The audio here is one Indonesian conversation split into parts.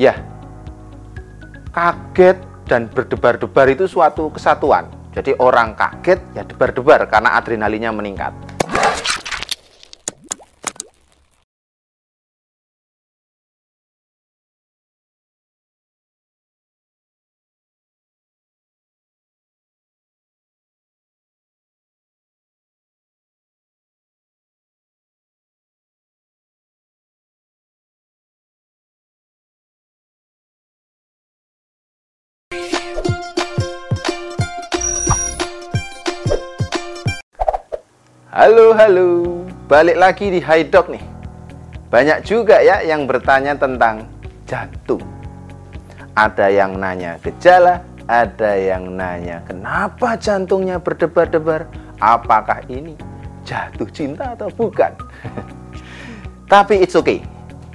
Ya, kaget dan berdebar-debar itu suatu kesatuan. Jadi orang kaget ya debar-debar karena adrenalinnya meningkat. Halo, halo. Balik lagi di Haidok nih. Banyak juga ya yang bertanya tentang jantung. Ada yang nanya gejala, ada yang nanya kenapa jantungnya berdebar-debar? Apakah ini jatuh cinta atau bukan? Tapi it's okay.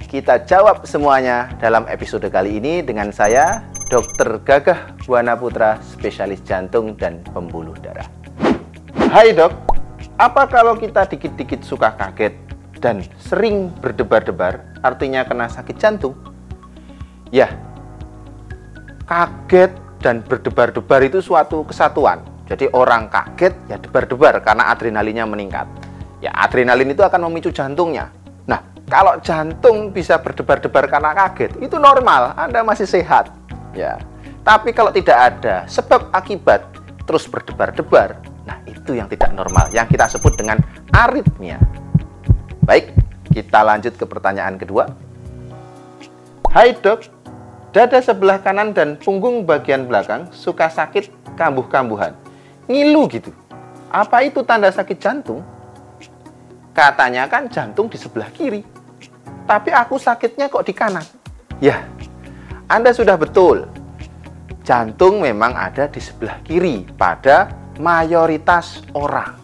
Kita jawab semuanya dalam episode kali ini dengan saya, Dr. Gagah Buana Putra, spesialis jantung dan pembuluh darah. Hai dok, apa kalau kita dikit-dikit suka kaget dan sering berdebar-debar, artinya kena sakit jantung? Ya, kaget dan berdebar-debar itu suatu kesatuan. Jadi orang kaget ya debar-debar karena adrenalinnya meningkat. Ya, adrenalin itu akan memicu jantungnya. Nah, kalau jantung bisa berdebar-debar karena kaget, itu normal, Anda masih sehat. Ya. Tapi kalau tidak ada sebab akibat terus berdebar-debar, Nah, itu yang tidak normal, yang kita sebut dengan aritmia. Baik, kita lanjut ke pertanyaan kedua. Hai dok, dada sebelah kanan dan punggung bagian belakang suka sakit kambuh-kambuhan. Ngilu gitu. Apa itu tanda sakit jantung? Katanya kan jantung di sebelah kiri. Tapi aku sakitnya kok di kanan. Ya, Anda sudah betul. Jantung memang ada di sebelah kiri pada mayoritas orang.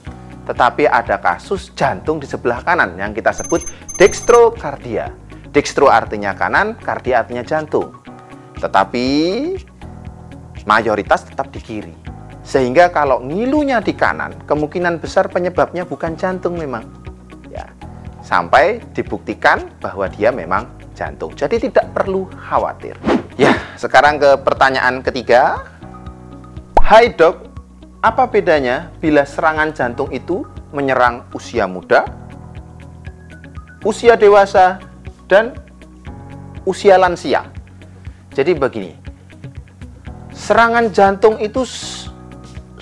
Tetapi ada kasus jantung di sebelah kanan yang kita sebut dextrokardia. Dextro artinya kanan, kardia artinya jantung. Tetapi mayoritas tetap di kiri. Sehingga kalau ngilunya di kanan, kemungkinan besar penyebabnya bukan jantung memang. Ya. Sampai dibuktikan bahwa dia memang jantung. Jadi tidak perlu khawatir. Ya, sekarang ke pertanyaan ketiga. Hai dok, apa bedanya bila serangan jantung itu menyerang usia muda, usia dewasa, dan usia lansia? Jadi begini, serangan jantung itu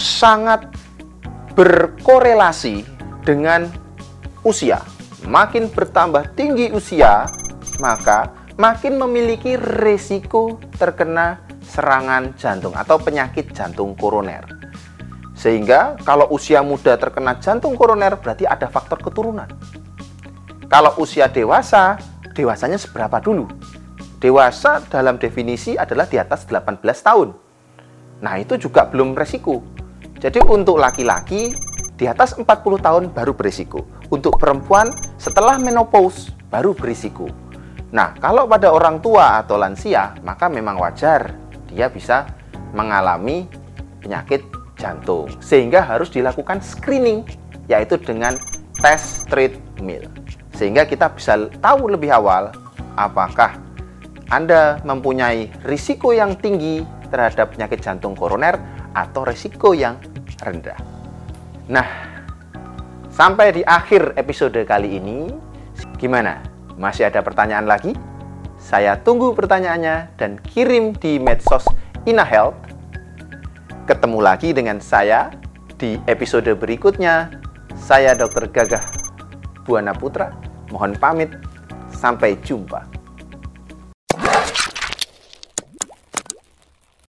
sangat berkorelasi dengan usia. Makin bertambah tinggi usia, maka makin memiliki resiko terkena serangan jantung atau penyakit jantung koroner. Sehingga kalau usia muda terkena jantung koroner berarti ada faktor keturunan. Kalau usia dewasa, dewasanya seberapa dulu? Dewasa dalam definisi adalah di atas 18 tahun. Nah, itu juga belum resiko. Jadi untuk laki-laki di atas 40 tahun baru berisiko. Untuk perempuan setelah menopause baru berisiko. Nah, kalau pada orang tua atau lansia, maka memang wajar dia bisa mengalami penyakit jantung. Sehingga harus dilakukan screening, yaitu dengan tes treadmill. Sehingga kita bisa tahu lebih awal apakah Anda mempunyai risiko yang tinggi terhadap penyakit jantung koroner atau risiko yang rendah. Nah, sampai di akhir episode kali ini, gimana? Masih ada pertanyaan lagi? Saya tunggu pertanyaannya dan kirim di medsos Ina Health Ketemu lagi dengan saya di episode berikutnya. Saya Dr. Gagah Buana Putra. Mohon pamit. Sampai jumpa.